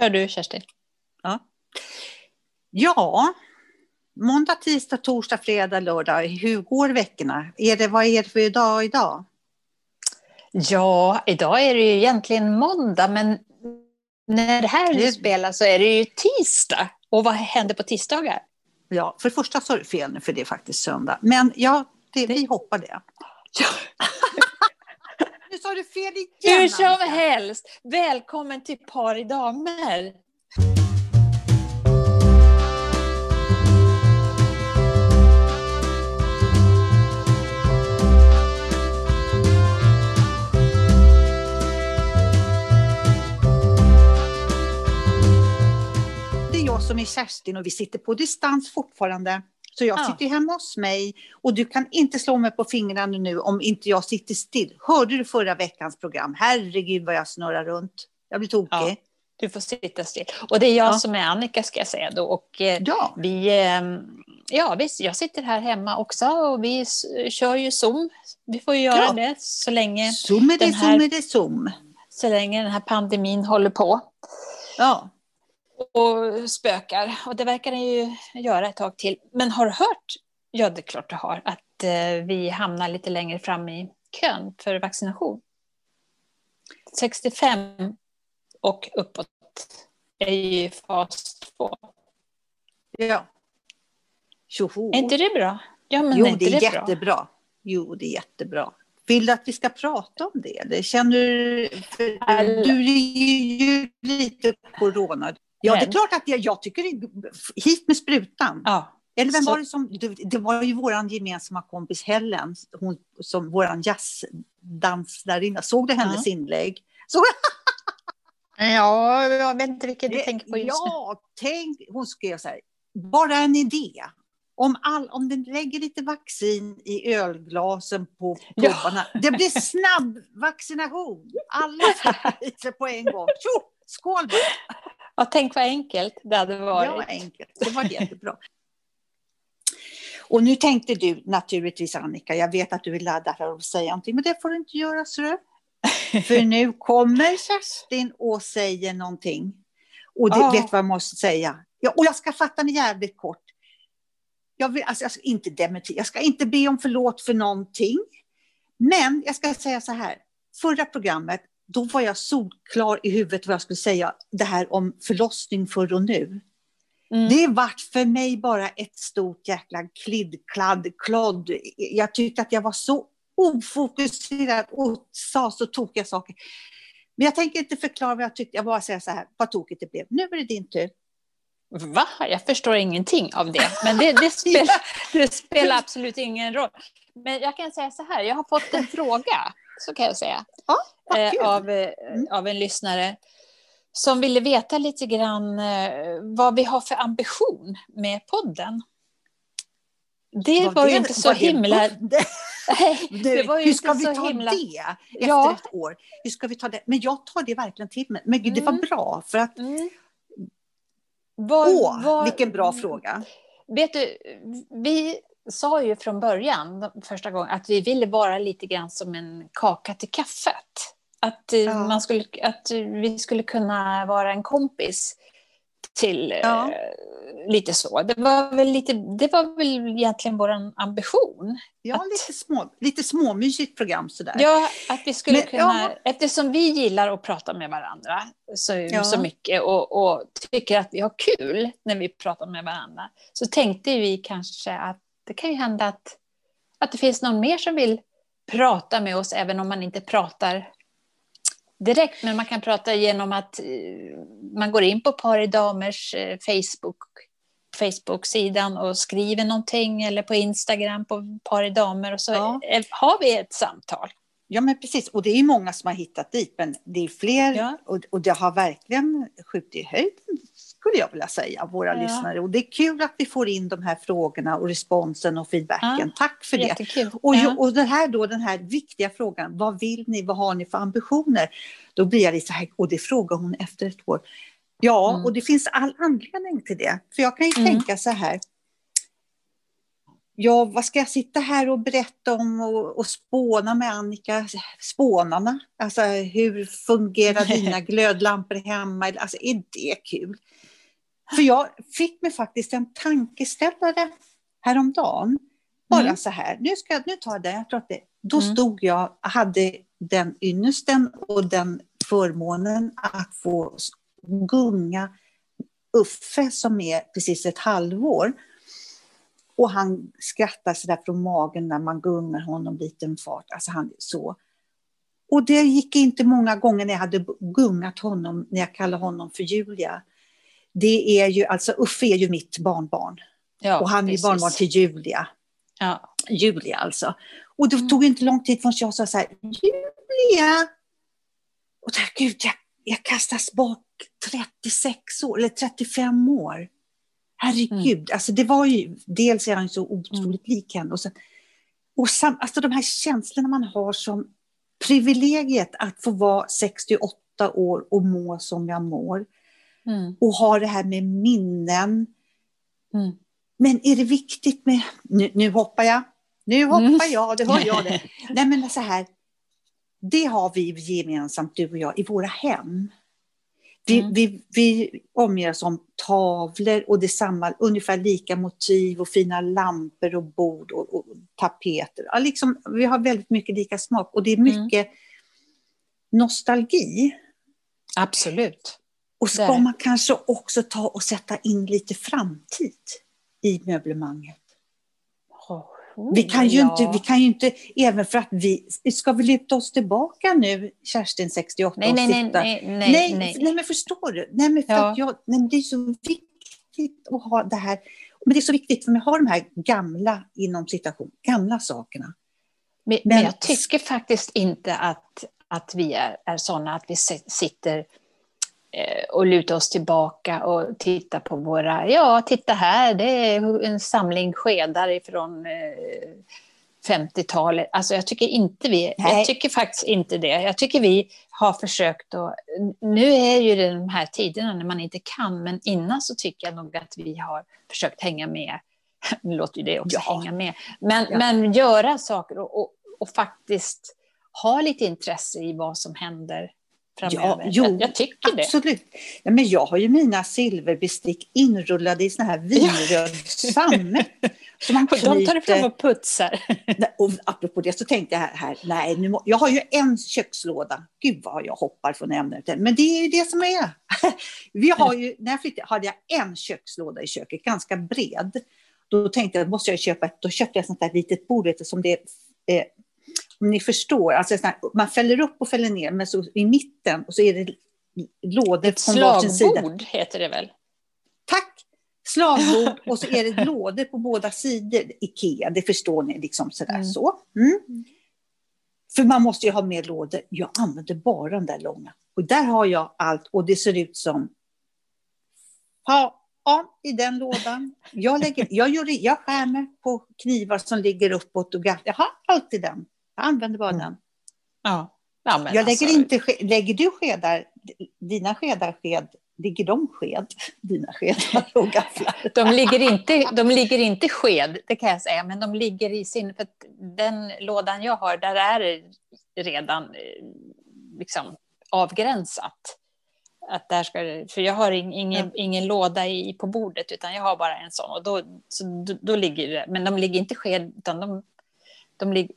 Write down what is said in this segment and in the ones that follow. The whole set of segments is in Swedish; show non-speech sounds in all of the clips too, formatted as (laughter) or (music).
Kör du Kerstin. Ja. ja, måndag, tisdag, torsdag, fredag, lördag. Hur går veckorna? Är det, vad är det för dag idag? Ja, idag är det ju egentligen måndag, men när det här det... spelas så är det ju tisdag. Och vad händer på tisdagar? Ja, för det första så är det fel nu, för det är faktiskt söndag. Men ja, det, vi hoppar det. Ja. (laughs) sa du fel igen! Hur som helst, välkommen till Par i damer. som är Kerstin och vi sitter på distans fortfarande. Så jag ja. sitter hemma hos mig och du kan inte slå mig på fingrarna nu om inte jag sitter still. Hörde du förra veckans program? Herregud vad jag snurrar runt. Jag blir tokig. Ja, du får sitta still. Och det är jag ja. som är Annika ska jag säga då. Och eh, ja. vi, ehm, ja, visst, jag sitter här hemma också och vi kör ju Zoom. Vi får ju göra ja. det så länge Zoom är det, här, Zoom är det, Zoom. Så länge den här pandemin håller på. Ja och spökar. Och det verkar den ju göra ett tag till. Men har du hört, ja det är klart du har, att eh, vi hamnar lite längre fram i kön för vaccination. 65 och uppåt är ju fas 2. Ja. Tjoho. Är inte det bra? Ja, men jo, är det är det jättebra. Bra? Jo, det är jättebra. Vill du att vi ska prata om det? känner du, du är ju lite coronad. Ja, det är klart att jag, jag tycker hit med sprutan. Ja. Eller vem så... var det som, det var ju vår gemensamma kompis Helen, hon, som vår jazzdansarinna. Såg du hennes ja. inlägg? Såg... (laughs) ja, jag vet inte vilket du tänker på just ja, nu. Tänk, hon skrev så här, bara en idé. Om, all, om den lägger lite vaccin i ölglasen på pubbarna, ja. det blir snabb vaccination. Alla får (laughs) på en gång. Tjo, skål bara! Ja, tänk vad enkelt det hade varit. Ja, enkelt. Det var jättebra. Och nu tänkte du naturligtvis, Annika, jag vet att du vill ladda här och säga någonting, men det får du inte göra, så (laughs) För nu kommer Kerstin och säger någonting. Och det, oh. vet vad jag måste säga? Ja, och jag ska fatta den jävligt kort. Jag, vill, alltså, jag ska inte dementera, jag ska inte be om förlåt för någonting. Men jag ska säga så här, förra programmet då var jag solklar i huvudet vad jag skulle säga, det här om förlossning förr och nu. Mm. Det vart för mig bara ett stort jäkla klidd, kladd, klodd. Jag tyckte att jag var så ofokuserad och sa så tokiga saker. Men jag tänker inte förklara vad jag tyckte, jag bara säger så här, vad tokigt det blev. Nu är det din tur. Va? Jag förstår ingenting av det. Men det, det, (laughs) spelar, det spelar absolut ingen roll. Men jag kan säga så här, jag har fått en fråga så kan jag säga. Ja, eh, av, eh, mm. av en lyssnare som ville veta lite grann eh, vad vi har för ambition med podden. Det var, var det, ju inte så himla... (laughs) Det, (laughs) det var ju hur ska vi ta himla... det efter ja. ett år? Hur ska vi ta det? Men jag tar det verkligen till mig. Men gud, det var mm. bra för att... Mm. Var, Åh, var... vilken bra fråga. Vet du, vi sa ju från början, första gången, att vi ville vara lite grann som en kaka till kaffet. Att, eh, ja. man skulle, att vi skulle kunna vara en kompis till ja. eh, lite så. Det var, väl lite, det var väl egentligen vår ambition. Ja, att, lite, små, lite småmysigt program sådär. Ja, att vi skulle Men, kunna, ja. eftersom vi gillar att prata med varandra så, ja. så mycket och, och tycker att vi har kul när vi pratar med varandra, så tänkte vi kanske att det kan ju hända att, att det finns någon mer som vill prata med oss, även om man inte pratar direkt, men man kan prata genom att eh, man går in på Par damers eh, Facebook, Facebook-sidan och skriver någonting, eller på Instagram på Par damer, och så ja. har vi ett samtal. Ja, men precis. Och det är många som har hittat dit, men det är fler ja. och, och det har verkligen skjutit i höjden skulle jag vilja säga, våra ja. lyssnare. Och det är kul att vi får in de här frågorna och responsen och feedbacken. Ja. Tack för Jättekul. det. Och, ja. och det här då, den här viktiga frågan, vad vill ni, vad har ni för ambitioner? Då blir jag lite så här, och det frågar hon efter ett år. Ja, mm. och det finns all anledning till det. För jag kan ju mm. tänka så här, ja, vad ska jag sitta här och berätta om och, och spåna med Annika? Spånarna, alltså hur fungerar (laughs) dina glödlampor hemma? Alltså är det kul? För jag fick mig faktiskt en tankeställare häromdagen. Bara mm. så här, nu, ska, nu tar jag den, jag tror att det, då mm. stod jag, hade den ynnesten och den förmånen att få gunga Uffe som är precis ett halvår. Och han skrattar så där från magen när man gungar honom lite en fart. Alltså han så. Och det gick inte många gånger när jag hade gungat honom, när jag kallade honom för Julia. Det är ju, alltså Uffe är ju mitt barnbarn. Ja, och han precis. är barnbarn till Julia. Ja. Julia alltså. Och det mm. tog inte lång tid förrän jag sa så här, Julia! Och där, gud, jag, jag kastas bak 36 år, eller 35 år. Herregud, mm. alltså det var ju, dels är han så otroligt mm. lik henne. Och, sen, och sam, alltså de här känslorna man har som privilegiet att få vara 68 år och må som jag mår. Mm. Och ha det här med minnen. Mm. Men är det viktigt med, nu, nu hoppar jag, nu hoppar mm. jag, det hör jag det. (laughs) Nej men så här, det har vi gemensamt du och jag i våra hem. Vi, mm. vi, vi omger oss om tavlor och det är samma, ungefär lika motiv och fina lampor och bord och, och tapeter. Ja, liksom, vi har väldigt mycket lika smak och det är mm. mycket mm. nostalgi. Absolut. Och ska man kanske också ta och sätta in lite framtid i möblemanget. Vi kan, ju ja. inte, vi kan ju inte, även för att vi, ska vi luta oss tillbaka nu, Kerstin 68 nej, nej, nej, nej, nej, nej, nej. nej, men förstår du? Nej, men för ja. jag, nej, det är så viktigt att ha det här, men det är så viktigt för mig att ha de här gamla, inom citation, gamla sakerna. Men, men, men jag tycker faktiskt inte att, att vi är, är sådana att vi sitter och luta oss tillbaka och titta på våra, ja titta här, det är en samling skedar ifrån 50-talet. Eh, alltså jag tycker inte vi, Nej. jag tycker faktiskt inte det. Jag tycker vi har försökt att, nu är ju det de här tiderna när man inte kan, men innan så tycker jag nog att vi har försökt hänga med. (laughs) Nu låter ju det också ja. hänga med, men, ja. men göra saker och, och, och faktiskt ha lite intresse i vad som händer framöver. Ja, jo, jag, jag tycker det. Absolut. Ja, men jag har ju mina silverbestick inrullade i sån här vinröd sammet. (laughs) De tar du fram och putsar. (laughs) Och apropå det så tänkte jag här, här nej, nu må... jag har ju en kökslåda. Gud vad jag hoppar från ämnet. Men det är ju det som är. (laughs) Vi har ju, när jag flyttade hade jag en kökslåda i köket, ganska bred. Då tänkte jag, måste jag köpa ett, då köpte jag ett sånt där litet bord som det är om ni förstår, alltså man fäller upp och fäller ner, men så i mitten och så är det lådor Ett från varsin sida. Slagbord heter det väl? Tack! Slagbord och så är det lådor på båda sidor. Ikea, det förstår ni, liksom sådär mm. så. Mm. För man måste ju ha mer lådor. Jag använder bara den där långa. Och där har jag allt och det ser ut som... Ja, ja i den lådan. Jag, lägger, jag, gör, jag skär mig på knivar som ligger uppåt och Jag har alltid den. Jag använder bara mm. den. Ja. ja men jag lägger, alltså... inte, lägger du skedar, dina skedar sked, ligger de sked, dina skedar och gafflar? (laughs) de, ligger inte, de ligger inte sked, det kan jag säga, men de ligger i sin, för den lådan jag har, där är det redan eh, liksom avgränsat. Att där ska för jag har ingen, ja. ingen låda i, på bordet, utan jag har bara en sån. Och då, så, då, då ligger det, men de ligger inte sked, utan de de,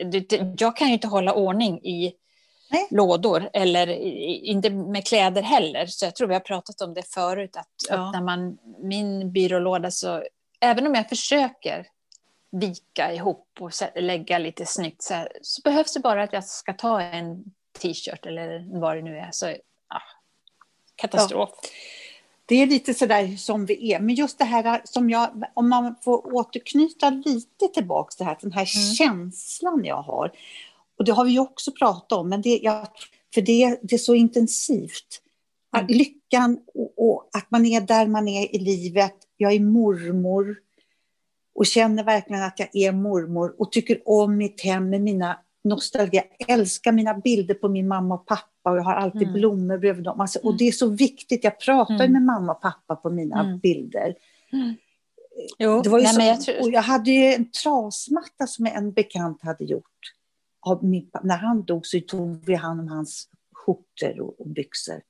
jag kan ju inte hålla ordning i Nej. lådor, eller inte med kläder heller. Så jag tror vi har pratat om det förut, att ja. öppnar man min byrålåda så, även om jag försöker vika ihop och lägga lite snyggt så, här, så behövs det bara att jag ska ta en t-shirt eller vad det nu är. Så, ja, katastrof. Ja det är lite sådär som vi är. Men just det här som jag, om man får återknyta lite tillbaks det här, den här mm. känslan jag har. Och det har vi ju också pratat om, men det, jag, för det, det är så intensivt. Mm. Lyckan och, och, att man är där man är i livet. Jag är mormor och känner verkligen att jag är mormor och tycker om mitt hem med mina nostalgi. Jag älskar mina bilder på min mamma och pappa och jag har alltid mm. blommor bredvid dem. Alltså, och mm. det är så viktigt. Jag pratar mm. med mamma och pappa på mina mm. bilder. Mm. Jo, det var ju nej, så, jag, tror... och jag hade ju en trasmatta som en bekant hade gjort. Av min, när han dog så tog vi hand om hans skjortor och, och byxor.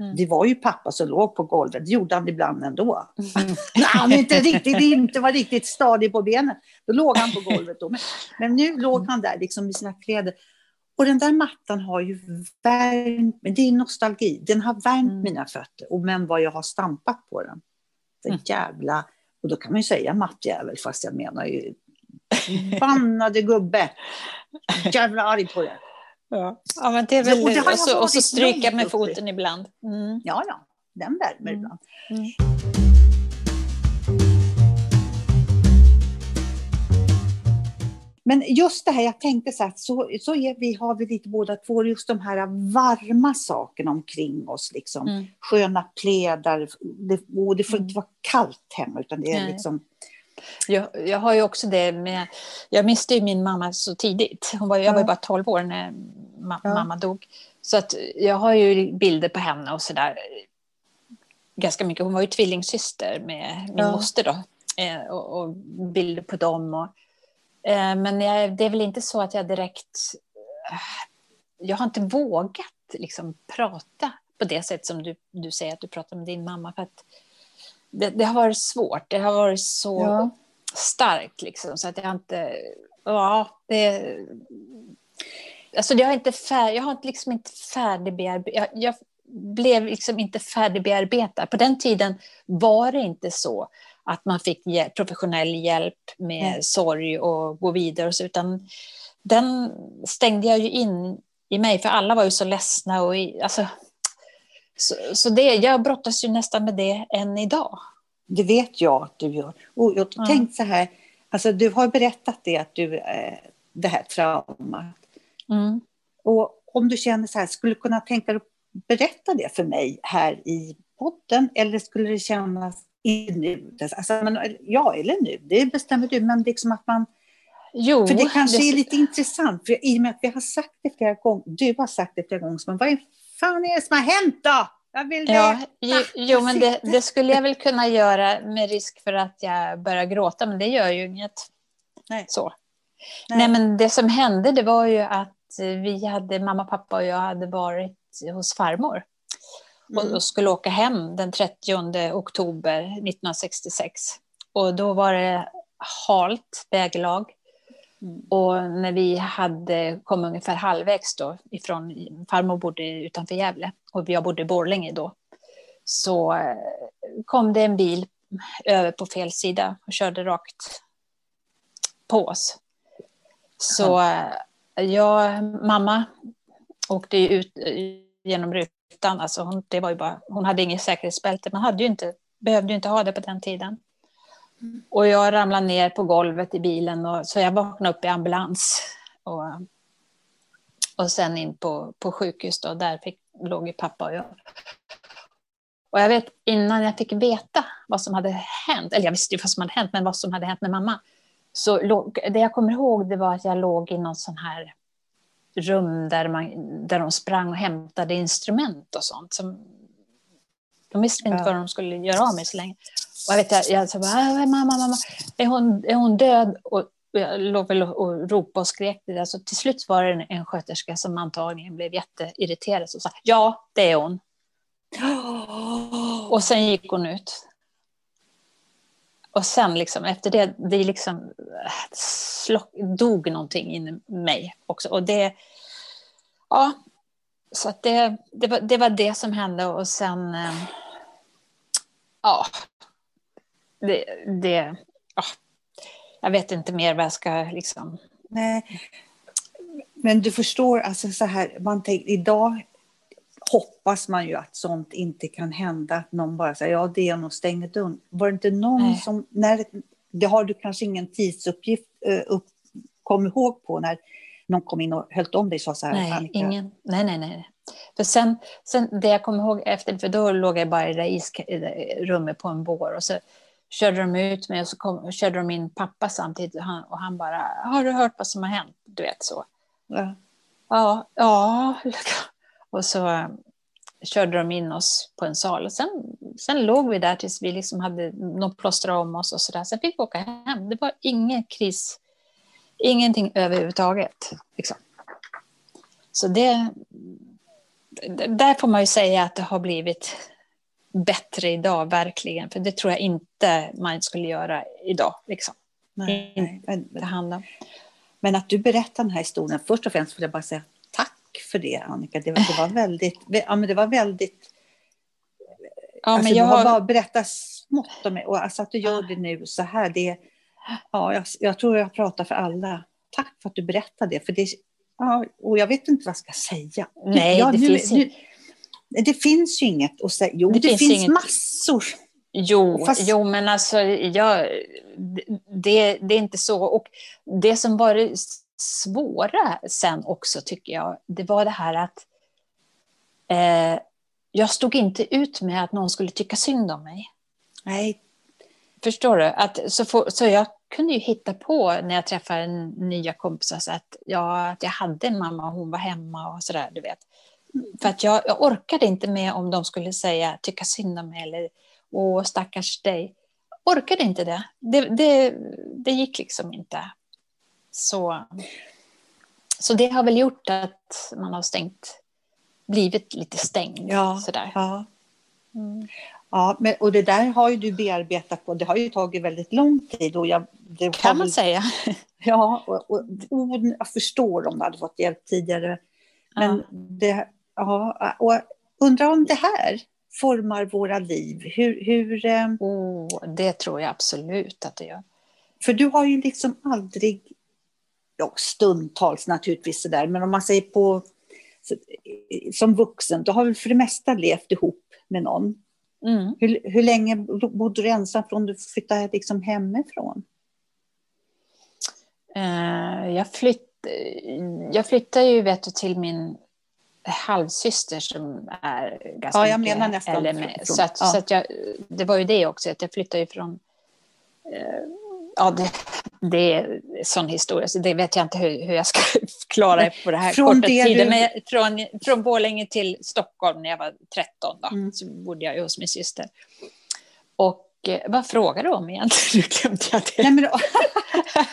Mm. Det var ju pappa som låg på golvet, det gjorde han ibland ändå. Mm. (laughs) När han inte, riktigt, inte var riktigt stadig på benen, då låg han på golvet. Då. Men, men nu låg han där liksom i sina kläder. Och den där mattan har ju värmt, det är nostalgi, den har värmt mm. mina fötter. Och men vad jag har stampat på den. Den mm. jävla, och då kan man ju säga mattjävel, fast jag menar ju förbannade gubbe. (laughs) Jävla arg på det. Ja, ja men det är väl, och, det och, så, och så stryka med foten ibland. Mm. Ja, ja, den värmer mm. ibland. Mm. Men just det här, jag tänkte så att så, så är vi, har vi lite båda två, just de här varma sakerna omkring oss. Liksom. Mm. Sköna plädar, det, och det får inte mm. vara kallt hemma, utan det är Nej. liksom... Jag, jag har ju också det med, jag miste ju min mamma så tidigt. Hon var, jag var ju bara 12 år när ma ja. mamma dog. Så att jag har ju bilder på henne och sådär. Ganska mycket. Hon var ju tvillingsyster med min ja. moster då. Eh, och, och, bilder på dem. Och, eh, men jag, det är väl inte så att jag direkt... Eh, jag har inte vågat liksom, prata på det sätt som du, du säger att du pratar med din mamma. För att det, det har varit svårt. Det har varit så ja. starkt liksom, så att jag inte... Ja, det, alltså jag har inte, fär, jag har liksom inte färdigbearbetat. Jag, jag blev liksom inte färdigbearbetad. På den tiden var det inte så att man fick professionell hjälp med mm. sorg och gå vidare. Och så, utan den stängde jag ju in i mig, för alla var ju så ledsna. Och i, alltså, så, så det, jag brottas ju nästan med det än idag. Det vet jag att du gör. Och jag mm. tänkt så här, alltså, du har berättat det, att du, eh, det här traumat. Mm. Och om du känner så här, skulle du kunna tänka dig att berätta det för mig här i podden? Eller skulle det kännas nu? Alltså, men, ja, eller nu, det bestämmer du. Men liksom att man... Jo, för det kanske det... är lite intressant, för i och med att vi har sagt det flera gånger, du har sagt det flera gånger, men vad fan är det som har hänt då? Jag vill ja, jo, jo, men det, det, skulle jag väl kunna göra med risk för att jag börjar gråta, men det gör ju inget. Nej. Så. Nej. Nej. men det som hände det var ju att vi hade, mamma, pappa och jag hade varit hos farmor. Mm. Och skulle åka hem den 30 oktober 1966. Och då var det halt väglag. Mm. Och när vi hade kommit ungefär halvvägs då ifrån, farmor bodde utanför Gävle och jag bodde i Borlänge då, så eh, kom det en bil över på fel sida och körde rakt på oss. Så eh, jag, mamma åkte ut eh, genom rutan, alltså hon, det var ju bara, hon hade inget säkerhetsbälte, man hade ju inte, behövde ju inte ha det på den tiden. Och jag ramlade ner på golvet i bilen, och, så jag vaknade upp i ambulans. Och, och sen in på, på sjukhus, då, där fick, låg ju pappa och jag. Och jag vet innan jag fick veta vad som hade hänt, eller jag visste ju vad som hade hänt, men vad som hade hänt med mamma. Så låg, det jag kommer ihåg det var att jag låg i någon sån här rum där, man, där de sprang och hämtade instrument och sånt. Som, de visste inte ja. vad de skulle göra av mig så länge. Och jag vet, jag, jag sa äh, mamma, mamma, är hon, är hon död? Och jag låg väl och ropade och skrek det där. Så till slut var det en, en sköterska som antagligen blev jätteirriterad och sa, ja, det är hon. (gasps) Och sen gick hon ut. Och sen liksom, efter det, det liksom slock, dog någonting i mig också. Och det, ja, så det, det, var, det var det som hände och sen, eh, ja, det, det ja, jag vet inte mer vad jag ska liksom... Nej. Men du förstår, alltså så här, man tänker, idag hoppas man ju att sånt inte kan hända, att någon bara säger ja det är nog stänger dörren. Var det inte någon Nej. som, när, det har du kanske ingen tidsuppgift uh, upp, kom ihåg på när någon kom in och höll om dig och sa så här, nej, Annika. ingen, nej, nej, nej. För sen, sen, det jag kommer ihåg efter, för då låg jag bara i det där rummet på en bår och så körde de ut mig och så kom, körde de in pappa samtidigt och han, och han bara, har du hört vad som har hänt? Du vet så. Ja, ja. ja. (laughs) Och så körde de in oss på en sal. Och sen, sen låg vi där tills vi liksom hade något plåster om oss och sådär. Sen fick vi åka hem. Det var ingen kris, ingenting överhuvudtaget. Liksom. Så det, där får man ju säga att det har blivit bättre idag, verkligen. För det tror jag inte man skulle göra idag. Liksom. Nej, nej. Det handlar. Men att du berättar den här historien, först och främst vill jag bara säga för det, Annika. Det, det var väldigt... Ja, men det var väldigt... Ja, alltså, men jag har bara berättat smått om det. Och alltså att du gör det nu så här, det... Ja, jag, jag tror jag pratar för alla. Tack för att du berättade det. För det ja, och jag vet inte vad jag ska säga. Nej, ja, det, nu, finns nu, det finns ju inget att säga. Jo, det, det finns, finns inget... massor. Jo, Fast... jo, men alltså, jag, det, det är inte så. Och det som var svåra sen också tycker jag, det var det här att eh, jag stod inte ut med att någon skulle tycka synd om mig. Nej. Förstår du? Att, så, for, så jag kunde ju hitta på när jag träffade nya kompisar så att, ja, att jag hade en mamma och hon var hemma och sådär, du vet. För att jag, jag, orkade inte med om de skulle säga tycka synd om mig eller åh stackars dig. Orkade inte det. Det, det, det gick liksom inte. Så, så det har väl gjort att man har stängt, blivit lite stängd. Ja, sådär. ja. Mm. Ja, men, och det där har ju du bearbetat på. Det har ju tagit väldigt lång tid. Och jag, det kan man säga. Ja, och, och, och, jag förstår om du hade fått hjälp tidigare. Men ja. det, ja, och undrar om det här formar våra liv. Hur, hur, oh, det tror jag absolut att det gör. För du har ju liksom aldrig ja, stundtals naturligtvis sådär, men om man säger på som vuxen, då har vi för det mesta levt ihop med någon. Mm. Hur, hur länge bodde du ensam från du flyttade liksom hemifrån? Uh, jag, flytt, jag flyttade ju vet du, till min halvsyster som är ganska Ja, jag menar nästan. Eller med, så att, ja. så att jag, det var ju det också, att jag flyttade ju från uh, ja, det, det är sån historia, så det vet jag inte hur, hur jag ska (laughs) klara på det här från korta tiden. Du... Men från, från Borlänge till Stockholm när jag var 13, då, mm. så bodde jag hos min syster. Och eh, vad frågar du om egentligen? (laughs) Nu glömde jag det. Nej,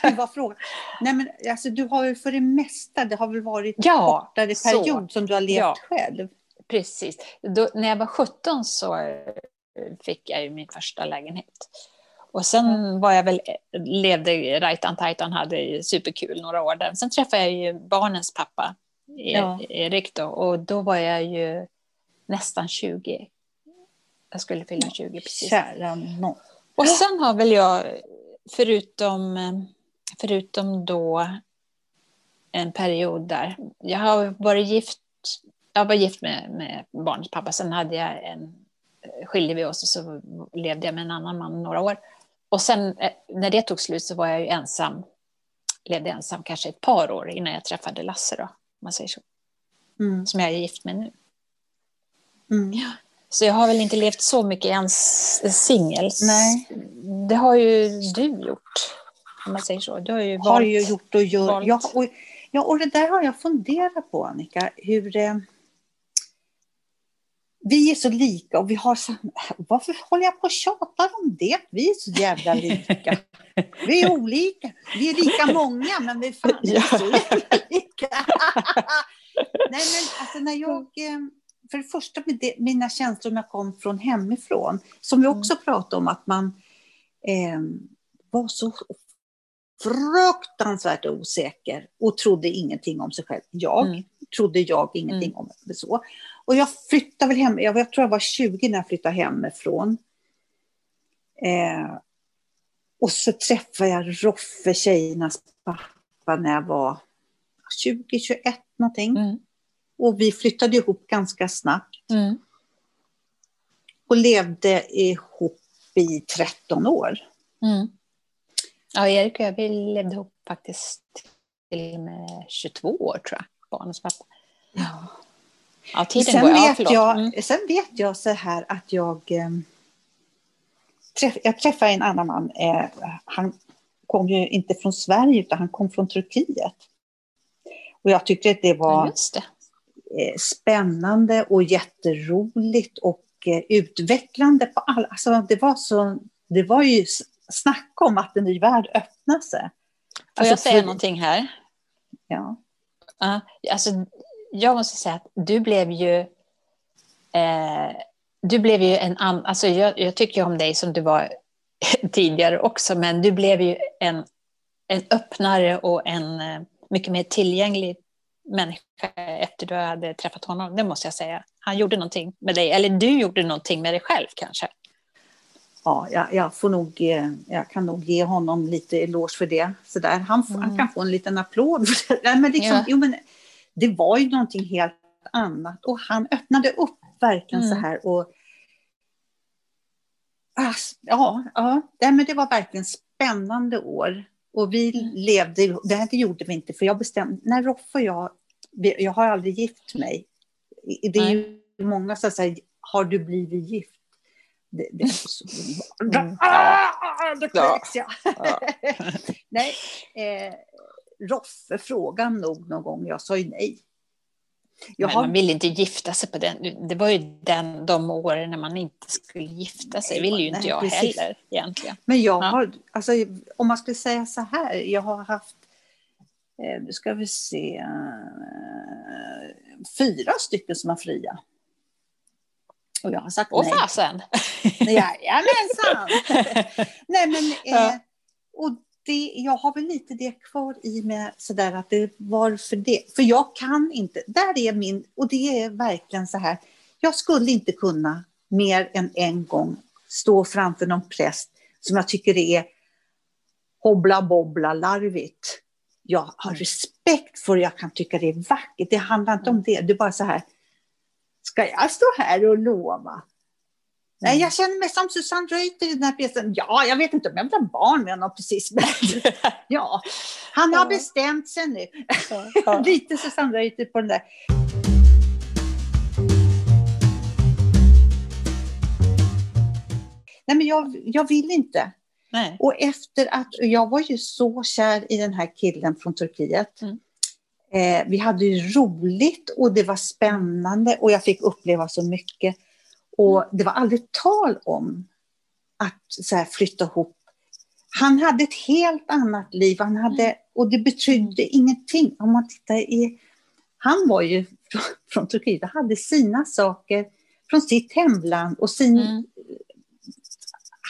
men, (laughs) vad frågan? Nej, men, alltså, du har ju för det mesta, det har väl varit en ja, kortare period så. som du har levt ja, själv? Precis. Då, när jag var 17 så eh, fick jag ju min första lägenhet. Och sen var jag väl, levde rajtan tajtan, hade superkul några år där. Sen träffade jag ju barnens pappa, e- ja. Erik då, och då var jag ju nästan 20. Jag skulle fylla 20 precis. Kära någon. Och sen har väl jag, förutom, förutom då en period där, jag har varit gift, jag var gift med, med barnens pappa, sen hade jag en skilde vi oss och så levde jag med en annan man några år. Och sen eh, när det tog slut så var jag ju ensam, levde ensam kanske ett par år innan jag träffade Lasse då, man säger så. Mm. Som jag är gift med nu. Mm. Ja. Så jag har väl inte levt så mycket ens singels. Nej. Det har ju du gjort, om man säger så. Du har ju, har valt, ju gjort och gör. Ja och, ja, och det där har jag funderat på, Annika. Hur... Eh vi är så lika och vi har samma... Varför håller jag på och tjatar om det? Vi är så jävla lika. Vi är olika. Vi är lika många, men vi är fan ja. så jävla lika. (laughs) Nej, men alltså när jag... Eh, för det första det, mina känslor när jag kom från hemifrån, som vi också mm. pratade om, att man eh, var så fruktansvärt osäker och trodde ingenting om sig själv. Jag mm. trodde jag ingenting mm. om det så. Och jag flyttade väl hem, jag, jag tror jag var 20 när jag flyttade hemifrån. Eh, och så träffade jag Roffe, tjejernas pappa, när jag var 20, 21 någonting. Mm. Och vi flyttade ihop ganska snabbt. Mm. Och levde ihop i 13 år. Mm. Ja, Erik och jag vi levde ihop faktiskt till med 22 år tror jag, barnens pappa. Ja. Ja, tiden sen, går, vet ja, jag, mm. sen vet jag så här att jag... Eh, träff, jag träffade en annan man. Eh, han kom ju inte från Sverige, utan han kom från Turkiet. Och jag tyckte att det var... Ja, det. Eh, spännande och jätteroligt och eh, utvecklande på alla, alltså det var så, det var ju snacka om att en ny värld öppnade sig. Får alltså, jag säga för... någonting här? Ja. Uh, alltså, jag måste säga att du blev ju eh, du blev ju en annan, alltså jag, jag tycker om dig som du var (laughs) tidigare också, men du blev ju en, en öppnare och en eh, mycket mer tillgänglig människa efter du hade träffat honom, det måste jag säga. Han gjorde någonting med dig, eller du gjorde någonting med dig själv kanske. Ja, jag, jag får nog, eh, jag kan nog ge honom lite eloge för det. Så där. Han, mm. han kan få en liten applåd. (laughs) men liksom, ja. jo, men det var ju någonting helt annat och han öppnade upp verkligen mm. så här. Och, ja, ja men det var verkligen spännande år. Och vi levde, det här gjorde vi inte, för jag bestämde, när Roffe och jag, jag har aldrig gift mig. Det är ju många som säger, har du blivit gift? Det, det är så... (laughs) Mm. Ah, det kräks jag. Ja. (laughs) nej, eh, Roffe frågade nog någon gång, jag sa ju nej. Jag men har... man ville inte gifta sig på den. Det var ju den, de åren när man inte skulle gifta sig. Det ville ju inte jag precis. heller egentligen. Men jag ja. har, alltså, om man skulle säga så här, jag har haft, eh, nu ska vi se, eh, fyra stycken som är fria. Och jag har sagt Åh, nej. Åh fasen! Jajamensan! (laughs) nej men, eh, och det, jag har väl lite det kvar i mig sådär att det var för det. För jag kan inte, där är min, och det är verkligen så här, jag skulle inte kunna mer än en gång stå framför någon präst som jag tycker är hobbla bobbla larvigt. Jag har respekt för det, jag kan tycka det är vackert, det handlar inte om det, det är bara så här, ska jag stå här och lova? Nej, jag känner mig som Susanne Reuter i den här pjäsen. Ja, jag vet inte om jag vill ha barn med honom precis, men (laughs) ja, han har bestämt sig nu. (laughs) Lite Susanne Reuter på den där. Nej, men jag, jag vill inte. Nej. Och efter att, jag var ju så kär i den här killen från Turkiet. Mm. Eh, vi hade ju roligt och det var spännande och jag fick uppleva så mycket. Och det var aldrig tal om att så här, flytta ihop. Han hade ett helt annat liv han hade, mm. och det betydde ingenting. Om man tittar i, han var ju från, från Turkiet och hade sina saker från sitt hemland. Och sin, mm.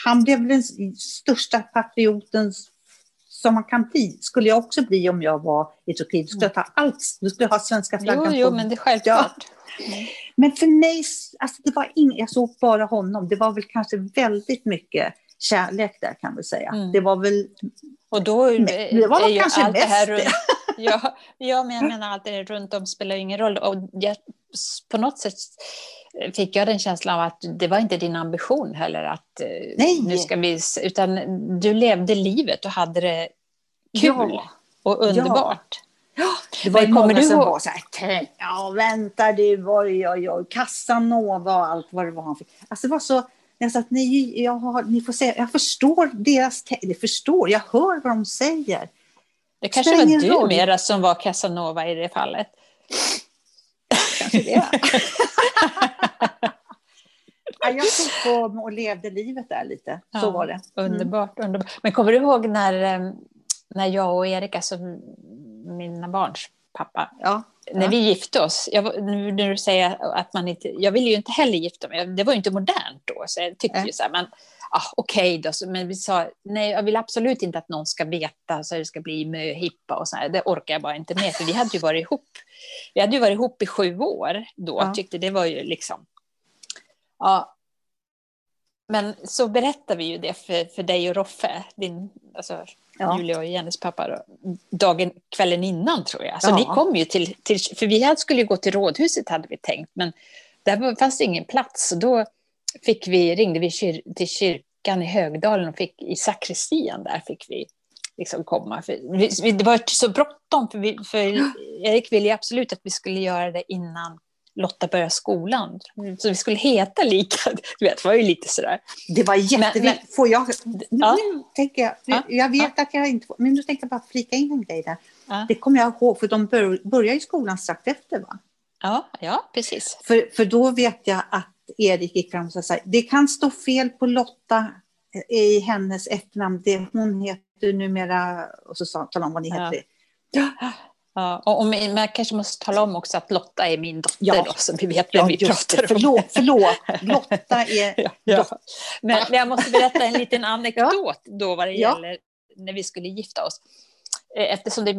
Han blev den största patrioten som man kan bli, skulle jag också bli om jag var i Turkiet. Då skulle jag ta allt, då skulle jag ha svenska flaggan jo, jo, men det är självklart. Ja. Men för mig, alltså det var ing, jag såg bara honom. Det var väl kanske väldigt mycket kärlek där kan vi säga. Mm. Det var väl... Och då det var är kanske allt mest det här runt, (laughs) ja, ja, men jag menar allt det runt om spelar ingen roll. Och jag, på något sätt fick jag den känslan av att det var inte din ambition heller att eh, Nej. nu ska vi, utan du levde livet och hade det kul ja. och underbart. Ja. Det var Men många som var så här, ja vänta du, oj oj oj, Casanova och allt vad det var han fick. Alltså det var så, jag sa att ni, jag, har, ni får säga, jag förstår deras, eller förstår, jag hör vad de säger. Det kanske var du roll. mera som var Casanova i det fallet. Kanske det. (laughs) ja, jag tog på och levde livet där lite, så ja, var det. Mm. Underbart, underbart. Men kommer du ihåg när, eh, när jag och Erik, alltså mina barns pappa, ja. när vi gifte oss, jag, nu när du säger att man inte, jag ville ju inte heller gifta mig, det var ju inte modernt då, så jag tyckte äh. ju så här, men ah, okej okay då, men vi sa, nej jag vill absolut inte att någon ska veta så det ska bli möhippa och så här, det orkar jag bara inte med, för vi hade ju varit ihop, vi hade ju varit ihop i sju år då, ja. tyckte det var ju liksom, ja, men så berättar vi ju det för, för dig och Roffe, din, alltså, ja. Julia och Jennys pappa, då, dagen, kvällen innan tror jag. Så ja. ni kom ju till, till, för vi skulle ju gå till rådhuset hade vi tänkt, men där fanns det ingen plats. Så då fick vi, ringde vi kyr, till kyrkan i Högdalen och fick i sakristian där fick vi liksom komma. För vi, det var så bråttom, för, vi, för Erik ville absolut att vi skulle göra det innan Lotta började skolan. Så vi skulle heta lika. (laughs) Du vet, det var ju lite sådär. Det var jätteviktigt. Får jag... Ja. Nu tänker jag, ja. jag vet ja. att jag inte får, men nu tänkte jag bara flika in en grej där. Det kommer jag ihåg, för de bör, börjar ju skolan strax efter va? Ja, ja precis. För, för då vet jag att Erik gick fram och sa det kan stå fel på Lotta i hennes efternamn. Det, hon heter numera, och så sa han om vad ni heter. Ja. Ja, och, och men jag kanske måste tala om också att Lotta är min dotter ja. då, så vi vet vem ja, vi pratar om. Förlåt, förlåt. Lotta är (laughs) ja, ja. Men, men, jag måste berätta en liten anekdot då vad det gäller när vi skulle gifta oss. Eh, eftersom det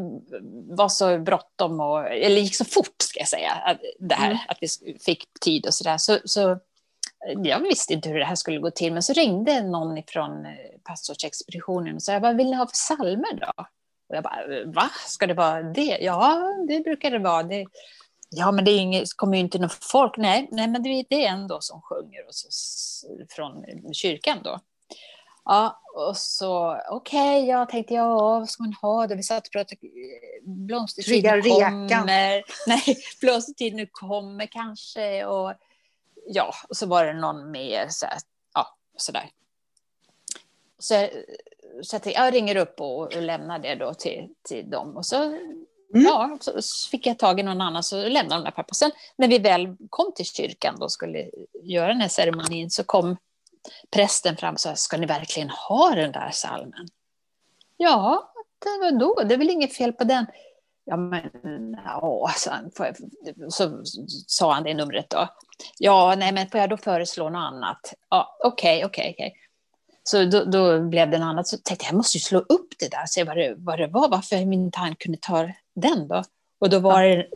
var så bråttom, och, eller gick så fort ska jag säga, att, det här, mm. att vi fick tid och sådär, så, så jag visste inte hur det här skulle gå till, men så ringde någon från eh, pastorsexpeditionen och sa, vad vill ni ha för salmer då? Och jag bara, va? Ska det vara det? Ja, det brukar det vara. Det, ja, men det inget, kommer ju inte någon folk. Nej, nej men det är en då som sjunger och så, från kyrkan då. Ja, och så okej, okay, jag tänkte ja, vad ska man ha det? Vi satt och pratade blomstertid nu kommer. (laughs) Nej, blomstertid nu kommer kanske. Och ja, och så var det någon mer så här, ja, sådär. Så, så jag, jag ringer upp och, lämnar det då till, till dem. Och så, mm. ja, så fick jag tag i någon annan så lämnade de där pappa. Sen när vi väl kom till kyrkan och skulle göra den här ceremonin så kom prästen fram och sa, ska ni verkligen ha den där salmen? Ja, det var då, det är väl inget fel på den. Ja, men ja, så, så sa han det numret då. Ja, nej, men får jag då föreslå något annat? Ja, okej, okay, okej, okay. Okay. Så då, då, blev det något annat. Så tänkte jag, jag måste ju slå upp det där och se vad det, vad det var, varför min inte kunde ta den då. Och då var det,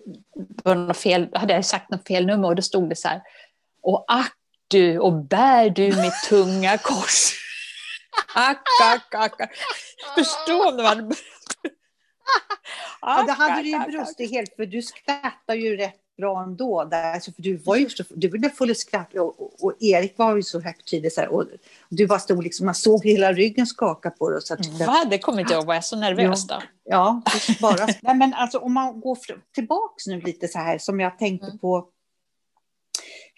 var något fel, hade jag sagt något fel nummer och då stod det så här. Och ack du och bär du mitt tunga kors. Ack, ack, ack. Förstå om det var... Ja, det hade du ju brustit helt, för du skrattar ju rätt bra ändå. Där, för du var ju så, du var full skratt och, och, och, Erik var ju så högtidlig. Så här, och du bara stod liksom, man såg hela ryggen skaka på dig. Så att, Va? Det kommer inte jag ihåg, var jag så nervös då? Ja, bara. Nej, men alltså, om man går tillbaks nu lite så här, som jag tänkte mm. på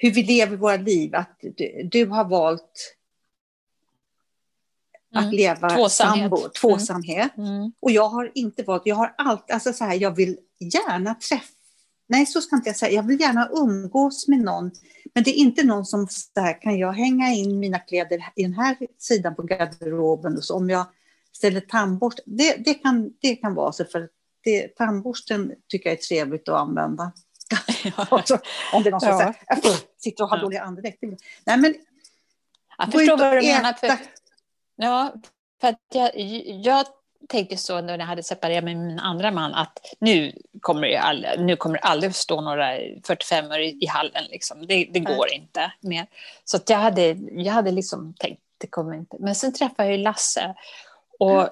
hur vi lever våra liv. Att du, du har valt att mm. leva tvåsamhet. sambo, mm. tvåsamhet. Mm. Och jag har inte valt, jag har alltid, alltså så här, jag vill gärna träffa Nej, så ska inte jag säga. Jag vill gärna umgås med någon, men det är inte någon som så här, kan jag hänga in mina kläder i den här sidan på garderoben och så om jag ställer tandborst. Det, det, kan, det kan vara så, för det, tandborsten tycker jag är trevligt att använda. (laughs) (laughs) om det är någon som ja. säger, sitter och har dålig andedräkt. Nej, men jag förstår vad du menar. För, ja, för att jag, jag tänkte så när jag hade separerat med min andra man att nu kommer det aldrig, nu kommer det aldrig stå några 45 i, i hallen. Liksom. Det, det går inte mer. Så jag, hade, jag hade liksom tänkt det kommer inte. Men sen träffade jag Lasse. Och, mm.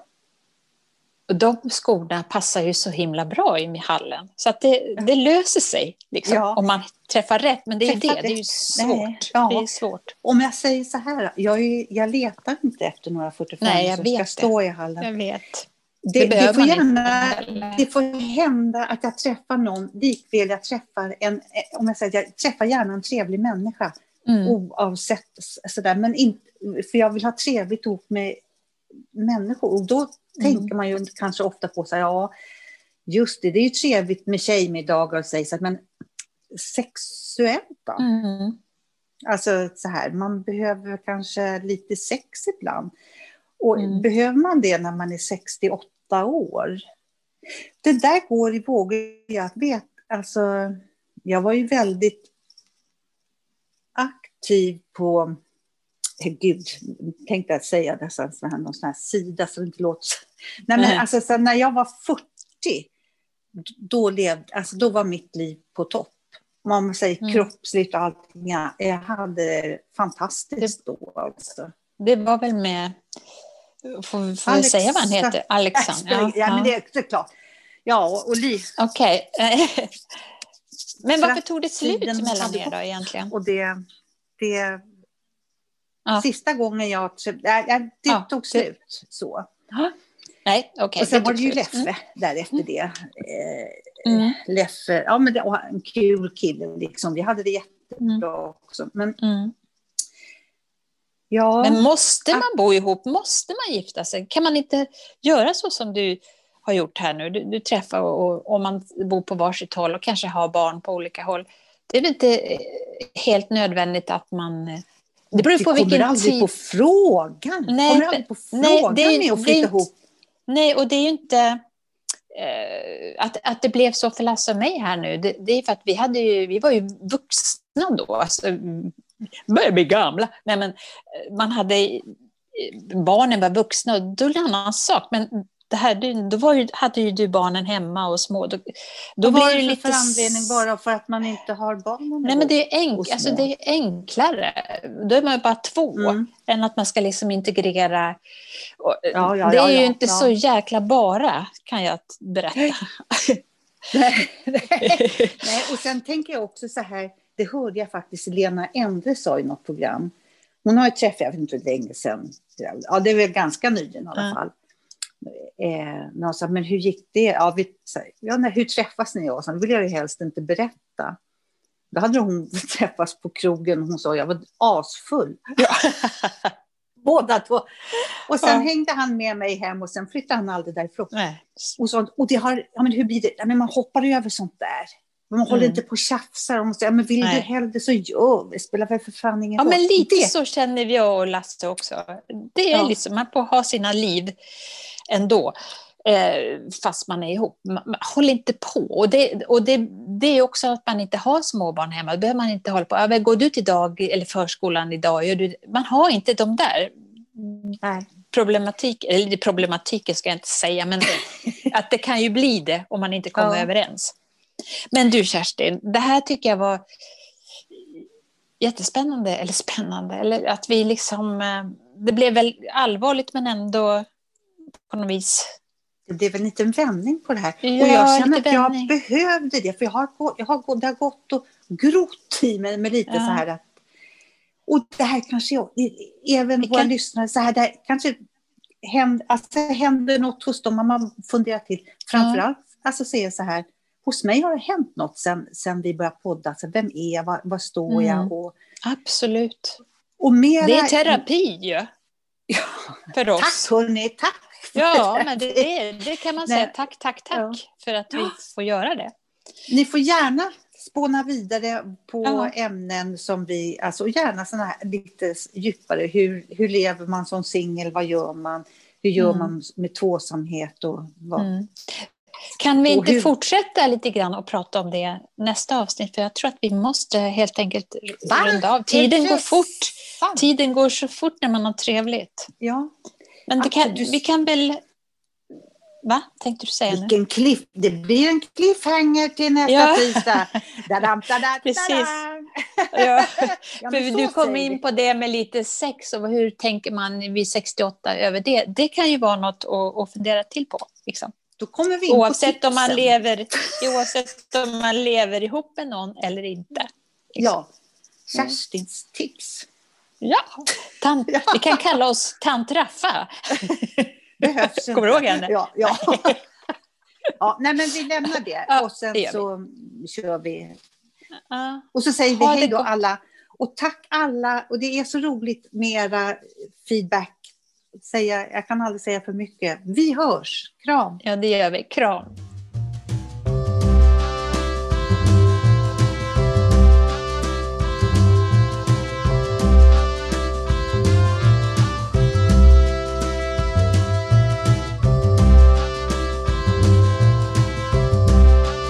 Och de skorna passar ju så himla bra i hallen. Så att det, det löser sig liksom, ja. om man träffar rätt. Men det är ju det, det är ju svårt. Ja. Det är svårt. Om jag säger så här, jag, är, jag letar inte efter några 45 Nej, som ska det. stå i hallen. Jag vet. Det, det, det, får gärna, det får hända att jag träffar någon, likväl jag träffar en, om jag säger jag träffar gärna en trevlig människa, mm. oavsett sådär, men inte, för jag vill ha trevligt ihop med människor och då mm. tänker man ju kanske ofta på så här, ja, just det, det är ju trevligt med tjejmiddagar och så, men sexuellt då? Mm. Alltså så här, man behöver kanske lite sex ibland. Och mm. behöver man det när man är 68 år? Det där går i vågor. Jag vet, alltså, jag var ju väldigt aktiv på, gud, tänkte jag säga dessa, någon sån här sida så det inte låter Nej, men alltså, så när jag var 40, då, levde, alltså, då var mitt liv på topp man säger mm. kroppsligt och allting. Jag hade fantastiskt det, då. Alltså. Det var väl med, får, får Alex, säga vad han heter? Alexander? Ja, ja, men det är klart. Ja, och Liv. Okej. Okay. (laughs) men varför tog det slut mellan er då egentligen? Och det, det ja. Sista gången jag... Det, det tog slut så. Nej, okay, och sen var det ju Leffe mm. därefter mm. det. Eh, mm. Leffe, ja men det var en kul kille liksom. Vi hade det jättebra mm. också. Men, mm. ja, men måste man bo ihop? Måste man gifta sig? Kan man inte göra så som du har gjort här nu. Du, du träffar och, och man bor på varsitt håll och kanske har barn på olika håll. Det är väl inte eh, helt nödvändigt att man... Det beror på vilken tid... Det kommer aldrig på frågan. Nej, kommer aldrig på frågan nej, det, med att flytta ihop. Nej, och det är ju inte eh, att, att det blev så för Lasse och mig här nu. Det, det är för att vi, hade ju, vi var ju vuxna då. Alltså, börjar bli gamla. Nej, men eh, man hade, barnen var vuxna och då är det en annan sak. Men det här, då var ju, hade ju du barnen hemma och små. Då, då blir det lite... för anledning bara för att man inte har barnen Nej, men det är, enk, alltså, det är enklare. Då är man bara två, mm. än att man ska liksom integrera. Ja, ja, det är ja, ju inte så jäkla bara, kan jag berätta. (laughs) nej, nej. och sen (laughs) tänker jag också så här, det hörde jag faktiskt Lena Endre sa i något program. Hon har ju träffat, jag vet inte hur länge sedan, ja det är väl ganska nyligen i alla fall. Eh, någon sa, men hur gick det? Ja, vi, så, ja, nej, hur träffas ni? Och så vill jag ju helst inte berätta. Då hade hon (laughs) träffats på krogen och hon sa jag var asfull. Ja. (laughs) Båda två. Och sen ja. hängde han med mig hem och sen flyttade han aldrig därifrån. Nej. Och, så, och det har, ja, men hur blir det? Ja, men man hoppar över sånt där. Man håller mm. inte på och tjafsar. Och säger, men vill Nej. du hellre så gör vi. spelar väl för fan ingen roll. Ja, men lite det. så känner vi jag och Lasse också. Det är ja. liksom, man får ha sina liv ändå. Eh, fast man är ihop. Håll inte på. Och, det, och det, det är också att man inte har småbarn hemma. Då behöver man inte hålla på. Går du till dag eller förskolan idag? Du, man har inte de där Nej. problematik, eller problematiken ska jag inte säga, men (laughs) att det kan ju bli det om man inte kommer ja. överens. Men du Kerstin, det här tycker jag var jättespännande, eller spännande, eller att vi liksom, eh, det blev väl allvarligt men ändå på något vis. Det blev en liten vändning på det här. Ja, och jag känner att jag behövde det, för jag har, jag har, det har gått och grott i mig med lite ja. så här att, och det här kanske jag, även Vilka? våra lyssnare, så här, det här, kanske händer, alltså, händer något hos dem, man har funderat till, framförallt, ja. alltså säga så här, hos mig har det hänt något sen, sen vi började podda. Så vem är jag? Var, var står mm. jag? Och, Absolut. Och mera, det är terapi ju. (laughs) Ja. För oss. Tack hörni, tack. Ja, (laughs) men det, det kan man säga. Tack, tack, tack ja. för att vi får göra det. Ni får gärna spåna vidare på ja. ämnen som vi, alltså gärna sådana här lite djupare. Hur, hur lever man som singel? Vad gör man? Hur gör mm. man med tvåsamhet? Och vad? Mm. Kan vi inte hur... fortsätta lite grann och prata om det nästa avsnitt? För jag tror att vi måste helt enkelt runda av. Tiden går fort. Tiden går så fort när man har trevligt. Ja. Men det kan, vi kan väl... Va? Tänkte du säga Vilken nu? Cliff, det blir en cliffhanger till nästa ja. tisdag. (laughs) Precis. Ja. (laughs) (laughs) För du kom in på det med lite sex och hur tänker man vid 68 över det. Det kan ju vara något att, att fundera till på. Liksom. Då kommer vi in oavsett, på om man lever, oavsett om man lever ihop med någon eller inte. Liksom. Ja, Kerstins tips. Ja, tant, ja. vi kan kalla oss tant Raffa. (laughs) Kommer du ihåg henne? Ja, ja. (laughs) ja, nej men vi lämnar det ja, och sen det så kör vi. Och så säger vi hej då alla. Och tack alla, och det är så roligt med era feedback säga, jag kan aldrig säga för mycket. Vi hörs. Kram! Ja, det gör vi. Kram!